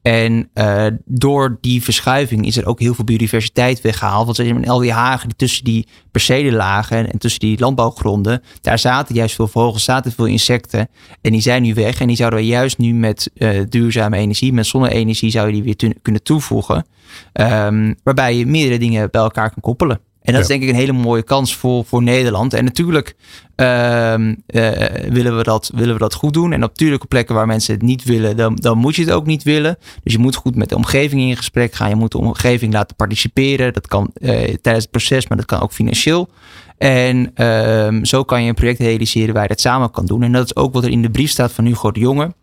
S5: En uh, door die verschuiving is er ook heel veel biodiversiteit weggehaald. Want in al die hagen die tussen die percelen lagen en tussen die landbouwgronden, daar zaten juist veel vogels, zaten veel insecten. En die zijn nu weg. En die zouden we juist nu met uh, duurzame energie, met zonne-energie, zou je die weer kunnen toevoegen. Um, waarbij je meerdere dingen bij elkaar kan koppelen. En dat is denk ik een hele mooie kans voor, voor Nederland. En natuurlijk uh, uh, willen, we dat, willen we dat goed doen. En natuurlijk op plekken waar mensen het niet willen, dan, dan moet je het ook niet willen. Dus je moet goed met de omgeving in gesprek gaan. Je moet de omgeving laten participeren. Dat kan uh, tijdens het proces, maar dat kan ook financieel. En ehm, zo kan je een project realiseren waar je dat samen kan doen. En dat is ook wat er in de brief staat van Hugo de Jonge.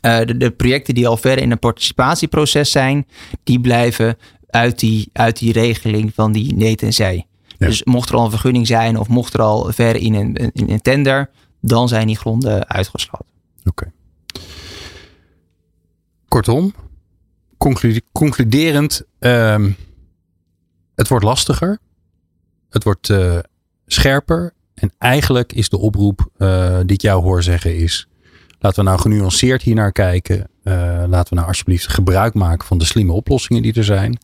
S5: De, de, projecten die al verder in een participatieproces zijn, die blijven uit die, uit die regeling van die net en zij. Dus mocht er al een vergunning zijn of mocht er al ver in een, in een tender, dan zijn die gronden uitgesloten.
S1: Oké. Kortom, concluderend, um, het wordt lastiger, het wordt uh, scherper en eigenlijk is de oproep uh, die ik jou hoor zeggen is, laten we nou genuanceerd hier naar kijken, uh, laten we nou alsjeblieft gebruik maken van de slimme oplossingen die er zijn.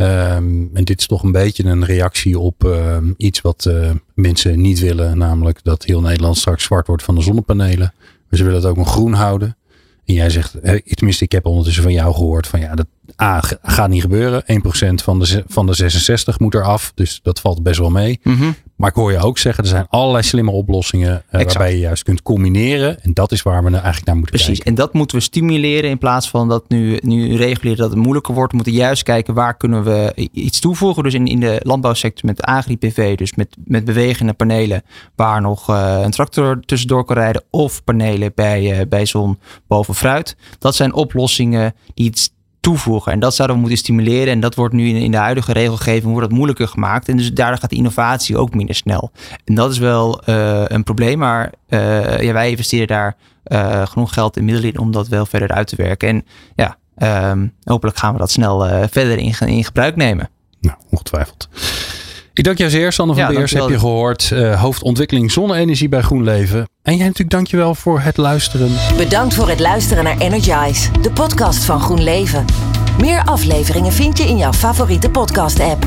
S1: Um, en dit is toch een beetje een reactie op uh, iets wat uh, mensen niet willen. Namelijk dat heel Nederland straks zwart wordt van de zonnepanelen. Maar ze willen het ook nog groen houden. En jij zegt, tenminste ik heb ondertussen van jou gehoord van ja, dat A, gaat niet gebeuren. 1% van de, van de 66 moet eraf. Dus dat valt best wel mee.
S5: Mm -hmm.
S1: Maar ik hoor je ook zeggen, er zijn allerlei slimme oplossingen uh, waarbij je juist kunt combineren. En dat is waar we nou eigenlijk naar moeten
S5: Precies.
S1: kijken.
S5: En dat moeten we stimuleren in plaats van dat nu, nu reguleren dat het moeilijker wordt. We moeten juist kijken waar kunnen we iets toevoegen. Dus in, in de landbouwsector met agri-PV, dus met, met bewegende panelen waar nog uh, een tractor tussendoor kan rijden. Of panelen bij, uh, bij zon boven fruit. Dat zijn oplossingen die iets toevoegen. En dat zouden we moeten stimuleren. En dat wordt nu in, de huidige regelgeving wordt dat moeilijker gemaakt. En dus daardoor gaat de innovatie ook minder snel. En dat is wel uh, een probleem. Maar uh, ja, wij investeren daar uh, genoeg geld en middelen in om dat wel verder uit te werken. En ja, um, hopelijk gaan we dat snel verder in, in gebruik nemen.
S1: Nou, ongetwijfeld. Ik dank jou zeer, Sander van ja, Beers. Heb je gehoord. Uh, hoofdontwikkeling zonne-energie bij GroenLeven. En jij natuurlijk dankjewel voor het luisteren.
S6: Bedankt voor het luisteren naar Energize, de podcast van GroenLeven. Meer afleveringen vind je in jouw favoriete podcast-app.